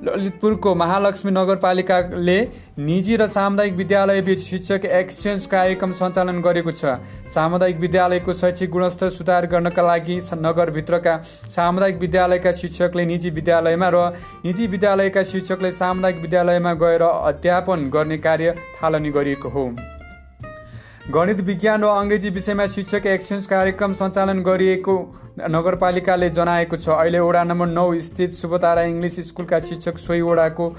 ललितपुरको महालक्ष्मी नगरपालिकाले निजी र सामुदायिक विद्यालय बीच शिक्षक एक्सचेन्ज कार्यक्रम सञ्चालन गरेको छ। सामुदायिक विद्यालयको शैक्षिक गुणस्तर सुधार गर्नका लागि नगरभित्रका सामुदायिक विद्यालयका शिक्षकले निजी विद्यालयमा र निजी विद्यालयका शिक्षकले सामुदायिक विद्यालयमा गएर अध्यापन गर्ने कार्य थालनी गरिएको हो। गणित विज्ञान र अङ्ग्रेजी विषयमा शिक्षक एक्सचेन्ज कार्यक्रम सञ्चालन गरिएको नगरपालिकाले जनाएको छ। अहिले वडा नम्बर नौ स्थित शुभतारा इङ्ग्लिस स्कुलका शिक्षक सोही वडाको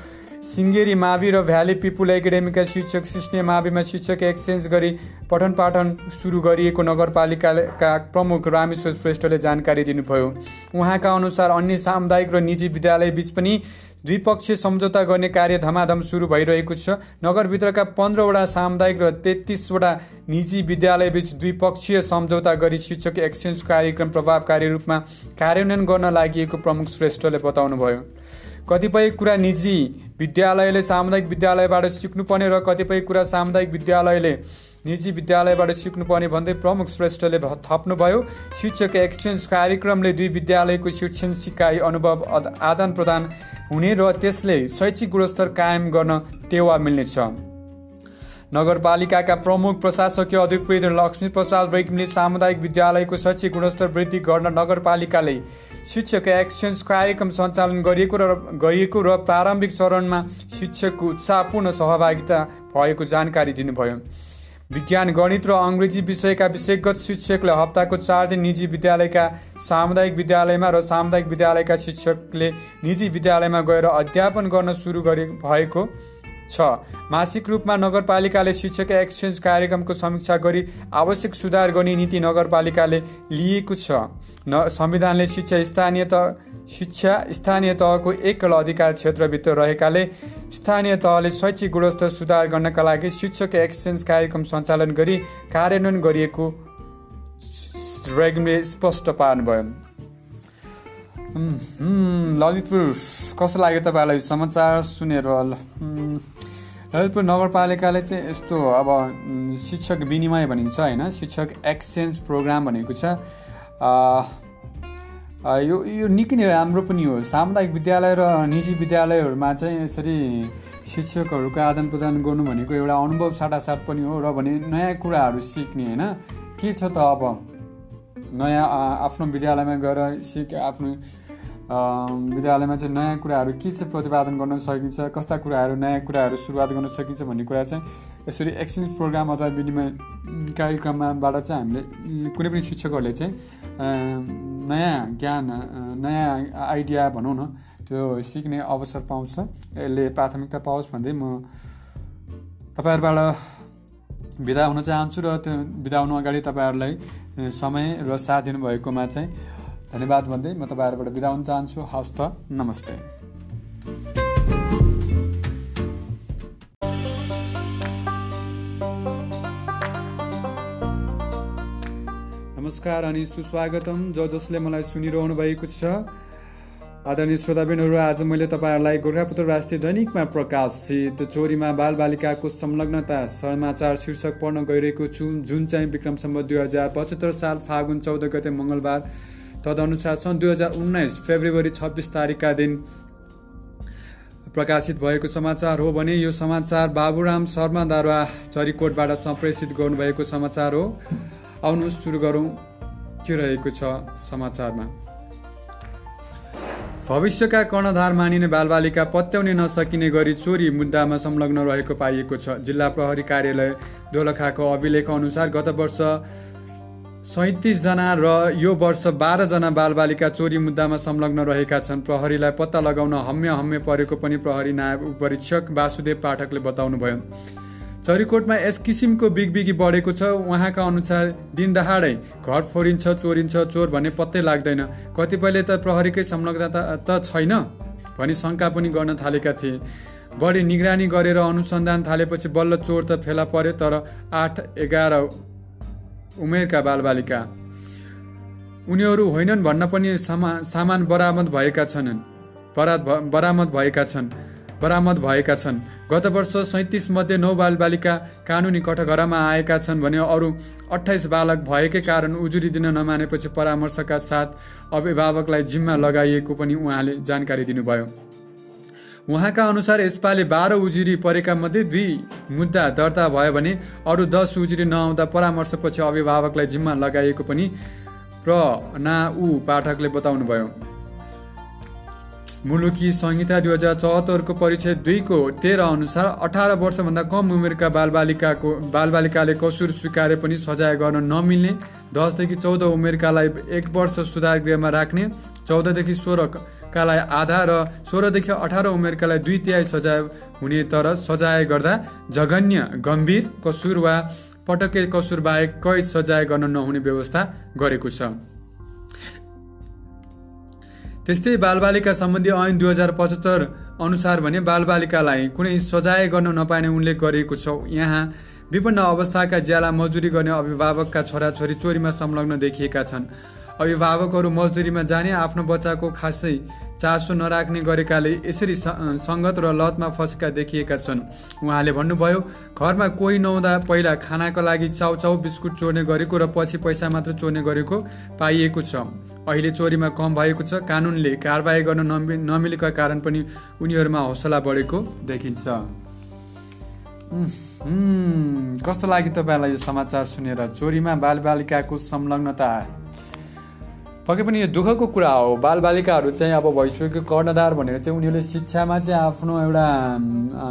सिङ्गेरी मावि र भ्याली पिपुल एकाडेमीका शिक्षक सिस्ने माविमा शिक्षक एक्सचेन्ज गरी पठन पाठन सुरु गरिएको नगरपालिकाका प्रमुख रामेश्वर श्रेष्ठले जानकारी दिनुभयो। उहाँका अनुसार अन्य सामुदायिक र निजी विद्यालय बिच पनि द्विपक्षीय सम्झौता गर्ने कार्य धमाधम सुरु भइरहेको छ। नगरभित्रका पन्ध्रवटा सामुदायिक र तेत्तिसवटा निजी विद्यालयबीच द्विपक्षीय सम्झौता गरी शिक्षक एक्सचेन्ज कार्यक्रम प्रभावकारी रूपमा कार्यान्वयन गर्न लागि प्रमुख श्रेष्ठले बताउनुभयो। कतिपय कुरा निजी विद्यालयले सामुदायिक विद्यालयबाट सिक्नुपर्ने र कतिपय कुरा सामुदायिक विद्यालयले निजी विद्यालयबाट सिक्नुपर्ने भन्दै प्रमुख श्रेष्ठले थप्नुभयो। शिक्षक एक्सचेन्ज कार्यक्रमले दुई विद्यालयको शिक्षण सिकाइ अनुभव आदान प्रदान हुने र त्यसले शैक्षिक गुणस्तर कायम गर्न टेवा मिल्नेछ। नगरपालिकाका प्रमुख प्रशासकीय अधिकृत लक्ष्मी प्रसाद रेग्मीले सामुदायिक विद्यालयको शैक्षिक गुणस्तर वृद्धि गर्न नगरपालिकाले शिक्षक एक्सचेन्ज कार्यक्रम सञ्चालन गरिएको र गरिएको र प्रारम्भिक चरणमा शिक्षकको उत्साहपूर्ण सहभागिता भएको जानकारी दिनुभयो। विज्ञान गणित र अङ्ग्रेजी विषयका विषयगत शिक्षकले हप्ताको चार दिन निजी विद्यालयका सामुदायिक विद्यालयमा र सामुदायिक विद्यालयका शिक्षकले निजी विद्यालयमा गएर अध्यापन गर्न सुरु गरे भएको छ। मासिक रूपमा नगरपालिकाले शिक्षक एक्सचेन्ज कार्यक्रमको समीक्षा गरी आवश्यक सुधार गर्ने नीति नगरपालिकाले लिएको छ। न संविधानले शिक्षा स्थानीय त शिक्षा स्थानीय तहको एकल अधिकार क्षेत्रभित्र रहेकाले स्थानीय तहले शैक्षिक गुणस्तर सुधार गर्नका लागि शिक्षक एक्सचेन्ज कार्यक्रम सञ्चालन गरी कार्यान्वयन गरिएको रेग्मीले स्पष्ट पार्नुभयो। ललितपुर कस्तो लाग्यो तपाईँलाई समाचार सुनेर? ललितपुर नगरपालिकाले चाहिँ यस्तो अब शिक्षक विनिमय भनिन्छ होइन शिक्षक एक्सचेन्ज प्रोग्राम भनेको छ। यो यो निकै नै राम्रो पनि हो। सामुदायिक विद्यालय र निजी विद्यालयहरूमा चाहिँ यसरी शिक्षकहरूको आदान प्रदान गर्नु भनेको एउटा अनुभव साटासाट पनि हो र भने नयाँ कुराहरू सिक्ने होइन? के छ त अब? नयाँ आफ्नो विद्यालयमा गएर सिक आफ्नो विद्यालयमा चाहिँ नयाँ कुराहरू के चाहिँ प्रतिपादन गर्न सकिन्छ? कस्ता कुराहरू नयाँ कुराहरू सुरुवात गर्न सकिन्छ भन्ने कुरा चाहिँ यसरी एक्सचेन्ज प्रोग्राम अथवा विनिमय कार्यक्रमबाट चाहिँ हामीले कुनै पनि शिक्षकहरूले चाहिँ नयाँ ज्ञान नयाँ आइडिया भनौँ न त्यो सिक्ने अवसर पाउँछ। यसले प्राथमिकता पाओस् भन्दै म तपाईँहरूबाट बिदा हुन चाहन्छु र त्यो बिदा हुनु अगाडि तपाईँहरूलाई समय र साथ दिनुभएकोमा चाहिँ धन्यवाद भन्दै म तपाईँहरूबाट बिदा हुन चाहन्छु। हस्त नमस्ते। नमस्कार अनि सुस्वागतम। जो जसले मलाई सुनिरहनु भएको छ। आदरणीय श्रोताबिनहरू आज मैले तपाईँहरूलाई गोर्खापुत्र राष्ट्रिय दैनिकमा प्रकाशित चोरीमा बालबालिकाको संलग्नता समाचार शीर्षक पढ्न गइरहेको छु। जुन चाहिँ विक्रमसम्म दुई हजार पचहत्तर साल फागुन चौध गते मङ्गलबार तदनुसार सन् दुई हजार उन्नाइस फेब्रुअरी छब्बिस तारिकका दिन प्रकाशित भएको समाचार हो भने यो समाचार बाबुराम शर्माद्वारा चरीकोटबाट सम्प्रेषित गर्नुभएको समाचार हो। आउनुहोस् सुरु गरौँ। के रहेको छ समाचारमा? भविष्यका कर्णधार मानिने बालबालिका पत्याउने नसकिने गरी चोरी मुद्दामा संलग्न रहेको पाइएको छ। जिल्ला प्रहरी कार्यालय दोलखाको अभिलेख अनुसार गत वर्ष सैतिसजना र यो वर्ष बाह्रजना बालबालिका चोरी मुद्दामा संलग्न रहेका छन्। प्रहरीलाई पत्ता लगाउन हम्मे हम्मे परेको पनि प्रहरी नायब उपरीक्षक वासुदेव पाठकले बताउनुभयो। चरीकोटमा यस किसिमको बिगबिगी बढेको छ। उहाँका अनुसार दिन दहाडै घर फोरिन्छ चोरिन्छ चोर भन्ने पत्तै लाग्दैन। कतिपयले त प्रहरीकै संलग्नता त छैन भनी शङ्का पनि गर्न थालेका थिए। बढी निगरानी गरेर अनुसन्धान थालेपछि बल्ल चोर त फेला पर्यो तर आठ एघार उमेरका बालबालिका। उनीहरू होइनन् भन्न पनि सामा सामान बरामद भएका छन् बराद बरामद भएका छन्। बरामद भएका छन्। गत वर्ष सैतिस मध्ये नौ बालबालिका कानुनी कठघरामा आएका छन् भने अरू अठाइस बालक भएकै कारण उजुरी दिन नमानेपछि परामर्शका साथ अभिभावकलाई जिम्मा लगाइएको पनि उहाँले जानकारी दिनुभयो। उहाँका अनुसार यसपालि बाह्र उजुरी परेका मध्ये दुई मुद्दा दर्ता भयो भने अरू दस उजुरी नआउँदा परामर्शपछि अभिभावकलाई जिम्मा लगाइएको पनि प्र ना ऊ पाठकले बताउनुभयो। मुलुकी संहिता दुई हजार चौहत्तरको परिचय दुईको तेह्र अनुसार अठार वर्षभन्दा कम उमेरका बालबालिकाको बालबालिकाले कसुर स्वीकारे पनि सजाय गर्न नमिल्ने दसदेखि चौध उमेरकालाई एक वर्ष सुधार गृहमा राख्ने चौधदेखि सोह्र कालाई आधा र सोह्रदेखि अठार उमेरकालाई दुई तिहाई सजाय हुने तर सजाय गर्दा जघन्य गम्भीर कसुर वा पटके कसुर बाहेक कैद सजाय गर्न नहुने व्यवस्था गरेको छ। त्यस्तै बालबालिका सम्बन्धी ऐन दुई हजार पचहत्तर अनुसार भने बालबालिकालाई कुनै सजाय गर्न नपाइने उल्लेख गरिएको छ। यहाँ विभिन्न अवस्थाका ज्याला मजदुरी गर्ने अभिभावकका छोराछोरी चोरीमा संलग्न देखिएका छन्। अभिभावकहरू मजदुरीमा जाने आफ्नो बच्चाको खासै चासो नराख्ने गरेकाले यसरी सङ्गत र लतमा फसेका देखिएका छन्। उहाँले भन्नुभयो घरमा कोही नहुँदा पहिला खानाको लागि चाउचाउ बिस्कुट चोर्ने गरेको र पछि पैसा मात्र चोर्ने गरेको पाइएको छ। अहिले चोरीमा कम भएको छ। कानुनले कारवाही गर्न नमि नमिलेका कारण पनि उनीहरूमा हौसला बढेको देखिन्छ। कस्तो लाग्यो तपाईँलाई यो समाचार सुनेर? चोरीमा बालबालिकाको संलग्नता। पक्कै पनि यो दुःखको कुरा हो। बालबालिकाहरू चाहिँ अब भविष्यको कर्णधार भनेर चाहिँ उनीहरूले शिक्षामा चाहिँ आफ्नो एउटा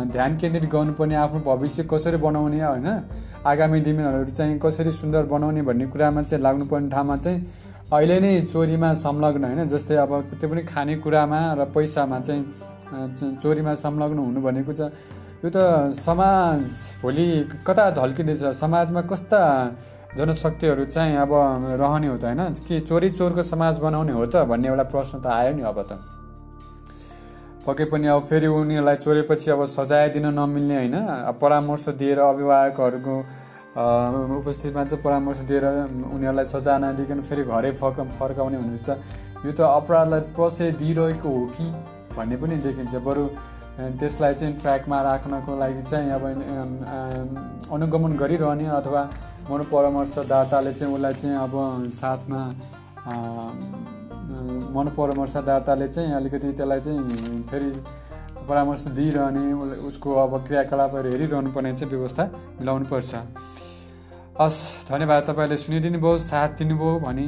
ध्यान केन्द्रित गर्नुपर्ने आफ्नो भविष्य कसरी बनाउने होइन? आगामी दिनहरू चाहिँ कसरी सुन्दर बनाउने भन्ने कुरामा चाहिँ लाग्नुपर्ने ठाउँमा चाहिँ अहिले नै चोरीमा संलग्न होइन जस्तै अब त्यो पनि खानेकुरामा र पैसामा चाहिँ चोरीमा संलग्न हुनु भनेको चाहिँ यो त समाज भोलि कता ढल्किँदैछ? समाजमा कस्ता जनशक्तिहरू चाहिँ अब रहने हो त होइन? कि चोरी चोरको समाज बनाउने हो त भन्ने एउटा प्रश्न त आयो नि अब त। पक्कै पनि अब फेरि उनीहरूलाई चोरेपछि अब सजाय दिन नमिल्ने होइन। परामर्श दिएर अभिभावकहरूको उपस्थितिमा चाहिँ परामर्श दिएर उनीहरूलाई सजाय नदिकन फेरि घरै फर्क फर्काउने भनेपछि त यो त अपराधलाई प्रशय दिइरहेको हो कि भन्ने पनि देखिन्छ। बरु त्यसलाई चाहिँ ट्र्याकमा राख्नको लागि चाहिँ अब अनुगमन गरिरहने अथवा मनोपरामर्शदाताले चाहिँ उसलाई चाहिँ अब साथमा मनोपरामर्शदाताले चाहिँ अलिकति त्यसलाई चाहिँ फेरि परामर्श दिइरहने उसको अब क्रियाकलापहरू हेरिरहनु पर्ने चाहिँ व्यवस्था मिलाउनु पर्छ हस् धन्यवाद तपाईँले सुनिदिनु भयो साथ दिनुभयो भने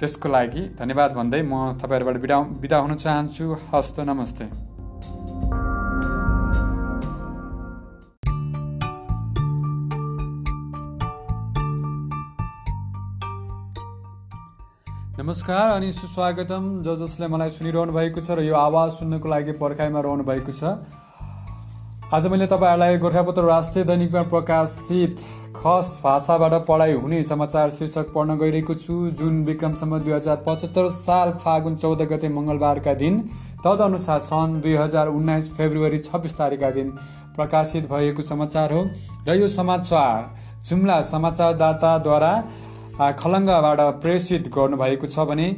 त्यसको लागि धन्यवाद भन्दै म तपाईँहरूबाट बिदा बिदा हुन चाहन्छु। हस्त नमस्ते। नमस्कार अनि सुस्वागतम। जो जसले मलाई सुनिरहनु भएको छ र यो आवाज सुन्नको लागि पर्खाइमा रहनु भएको छ। आज मैले तपाईँहरूलाई गोर्खापत्र राष्ट्रिय दैनिकमा प्रकाशित खस भाषाबाट पढाइ हुने समाचार शीर्षक पढ्न गइरहेको छु। जुन विक्रमसम्म दुई हजार पचहत्तर साल फागुन चौध गते मङ्गलबारका दिन तदनुसार सन् दुई हजार उन्नाइस फेब्रुअरी छब्बिस तारिकका दिन प्रकाशित भएको समाचार हो। र यो समाचार जुम्ला समाचारदाताद्वारा खलङ्गाबाट प्रेषित गर्नुभएको छ भने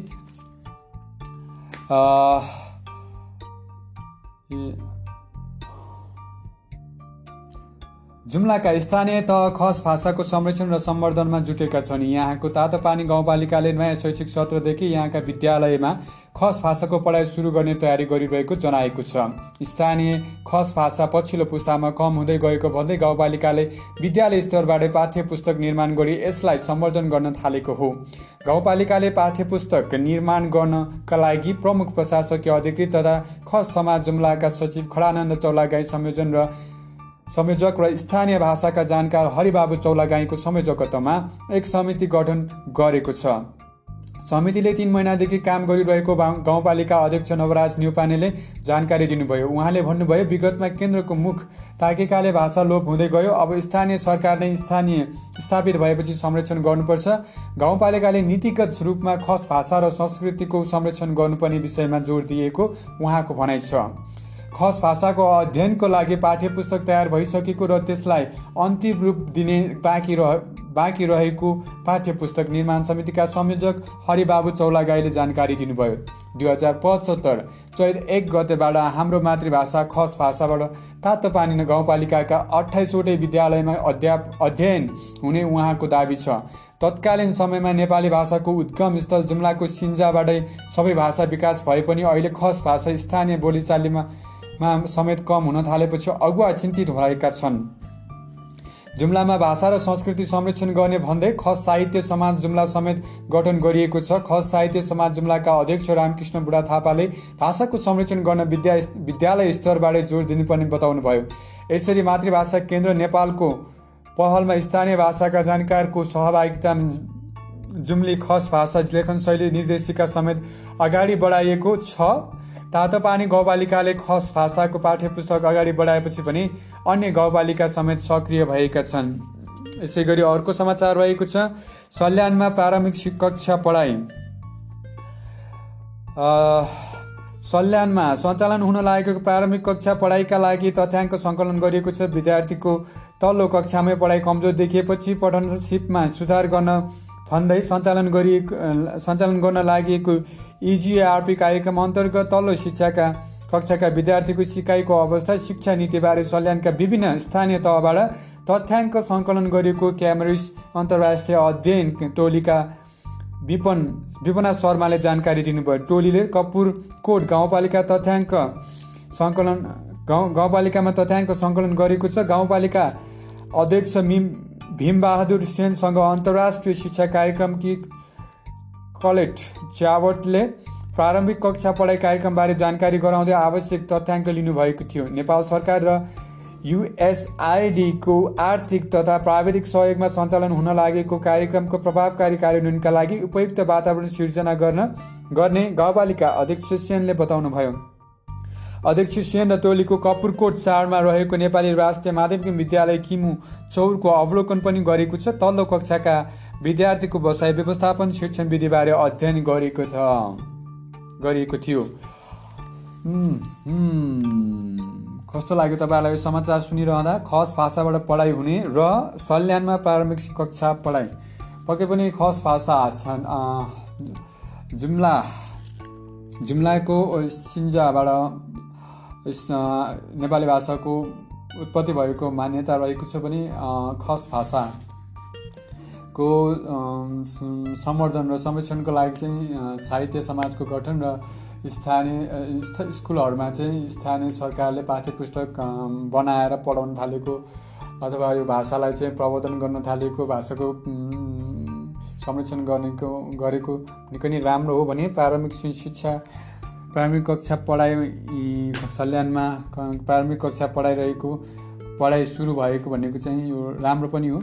जुम्लाका स्थानीय तह खस भाषाको संरक्षण र सम्वर्धनमा जुटेका छन्। यहाँको तातोपानी गाउँपालिकाले नयाँ शैक्षिक सत्रदेखि यहाँका विद्यालयमा खस भाषाको पढाइ सुरु गर्ने तयारी गरिरहेको जनाएको छ। स्थानीय खस भाषा पछिल्लो पुस्तामा कम हुँदै गएको भन्दै गाउँपालिकाले विद्यालय स्तरबाटै पाठ्य पुस्तक निर्माण गरी यसलाई सम्वर्धन गर्न थालेको हो। गाउँपालिकाले पाठ्य पुस्तक निर्माण गर्नका लागि प्रमुख प्रशासकीय अधिकृत तथा खस समाज जुम्लाका सचिव खडानन्द चौलागाई संयोजन र संयोजक र स्थानीय भाषाका जानकार हरिबाबु चौलागाईको संयोजकत्वमा एक समिति गठन गरेको छ। समितिले तिन महिनादेखि काम गरिरहेको गाउँपालिका अध्यक्ष नवराज न्युपानेले जानकारी दिनुभयो। उहाँले भन्नुभयो विगतमा केन्द्रको मुख ताकेकाले भाषा लोप हुँदै गयो। अब स्थानीय सरकार नै स्थानीय स्थापित भएपछि संरक्षण गर्नुपर्छ। गाउँपालिकाले नीतिगत रूपमा खस भाषा र संस्कृतिको संरक्षण गर्नुपर्ने विषयमा जोड दिएको उहाँको भनाइ छ। खस भाषाको अध्ययनको लागि पाठ्य पुस्तक तयार भइसकेको र त्यसलाई अन्तिम रूप दिने बाँकी रह बाँकी रहेको पाठ्य पुस्तक निर्माण समितिका संयोजक हरिबाबु चौलागाईले जानकारी दिनुभयो। दुई हजार पचहत्तर चैत एक गतेबाट हाम्रो मातृभाषा खस भाषाबाट तातो पानी गाउँपालिकाका अठाइसवटै विद्यालयमा अध्याप अध्ययन हुने उहाँको दावी छ। तत्कालीन समयमा नेपाली भाषाको उद्गम स्थल जुम्लाको सिन्जाबाटै सबै भाषा विकास भए पनि अहिले खस भाषा स्थानीय बोलीचालीमा मा समेत कम हुन थालेपछि अगुवा चिन्तित भएका छन्। जुम्लामा भाषा र संस्कृति संरक्षण गर्ने भन्दै खस साहित्य समाज जुम्ला समेत गठन गरिएको छ। खस साहित्य समाज जुम्लाका अध्यक्ष रामकृष्ण बुढा थापाले भाषाको संरक्षण गर्न विद्या विद्यालय स्तरबाट जोड दिनुपर्ने बताउनुभयो। यसरी मातृभाषा केन्द्र नेपालको पहलमा स्थानीय भाषाका जानकारको सहभागिता जुम्ली खस भाषा लेखन शैली निर्देशिका समेत अगाडि बढाइएको छ। तातोपानी गाउँपालिकाले खस भाषाको पाठ्य पुस्तक अगाडि बढाएपछि पनि अन्य गाउँपालिका समेत सक्रिय भएका छन्। यसै गरी अर्को समाचार रहेको छ। सल्यानमा प्रारम्भिक कक्षा पढाइ। सल्यानमा सञ्चालन हुन लागेको प्रारम्भिक कक्षा पढाइका लागि तथ्याङ्क सङ्कलन गरिएको छ। विद्यार्थीको तल्लो कक्षामै पढाइ कमजोर देखिएपछि पठन सिपमा सुधार गर्न भन्दै सञ्चालन गरिएको सञ्चालन गर्न लागि इजिआरपी कार्यक्रम अन्तर्गत तल्लो शिक्षाका कक्षाका विद्यार्थीको सिकाइको अवस्था शिक्षा नीतिबारे सल्यानका विभिन्न स्थानीय तहबाट तथ्याङ्क सङ्कलन गरिएको क्यामरिस अन्तर्राष्ट्रिय अध्ययन टोलीका विपन विपना शर्माले जानकारी दिनुभयो। टोलीले कपुर कोट गाउँपालिका तथ्याङ्क सङ्कलन गाउँ गाउँपालिकामा तथ्याङ्क सङ्कलन गरेको छ। गाउँपालिका अध्यक्ष मिम भीमबहादुर सेनसँग अन्तर्राष्ट्रिय शिक्षा कार्यक्रम कि कलेट च्यावटले प्रारम्भिक कक्षा पढाइ कार्यक्रमबारे जानकारी गराउँदै आवश्यक तथ्याङ्क लिनुभएको थियो। नेपाल सरकार र युएसआइडीको आर्थिक तथा प्राविधिक सहयोगमा सञ्चालन हुन लागेको कार्यक्रमको प्रभावकारी कार्यान्वयनका लागि उपयुक्त वातावरण सिर्जना गर्न गर्ने गाउँपालिका अध्यक्ष सेनले बताउनुभयो। अध्यक्ष सेन टोलीको कपुरकोट चाडमा रहेको नेपाली राष्ट्रिय माध्यमिक विद्यालय किमु चौरको अवलोकन पनि गरेको छ। तल्लो कक्षाका विद्यार्थीको बसाइ व्यवस्थापन शिक्षण विधिबारे अध्ययन गरेको छ। गरिएको थियो। कस्तो लाग्यो तपाईँलाई यो समाचार सुनिरहँदा? खस भाषाबाट पढाइ हुने र सल्यानमा प्रारम्भिक कक्षा पढाइ। पक्कै पनि खस भाषा छन्। जुम्ला जुम्लाको सिन्जाबाट नेपाली भाषाको उत्पत्ति भएको मान्यता रहेको छ भने खस भाषाको सम्वर्धन र संरक्षणको लागि चाहिँ साहित्य समाजको गठन र स्थानीय स्कुलहरूमा चाहिँ स्थानीय सरकारले पाठ्य पुस्तक बनाएर पढाउन थालेको अथवा यो भाषालाई चाहिँ प्रवर्धन गर्न थालेको भाषाको संरक्षण गर्नेको गरेको निकै नै राम्रो हो भने प्रारम्भिक शिक्षा प्राथमिक कक्षा पढाइ सल्यानमा प्रारम्भिक कक्षा पढाइरहेको पढाइ सुरु भएको भनेको चाहिँ यो राम्रो पनि हो।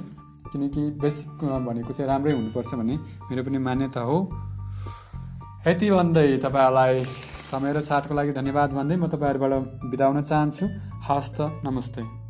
किनकि बेसिक भनेको चाहिँ राम्रै हुनुपर्छ भन्ने मेरो पनि मान्यता हो। यति भन्दै तपाईँहरूलाई समय र साथको लागि धन्यवाद भन्दै म तपाईँहरूबाट बिदा हुन चाहन्छु। हस्त नमस्ते।